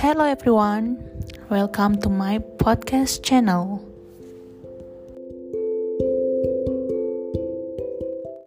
Hello everyone, welcome to my podcast channel.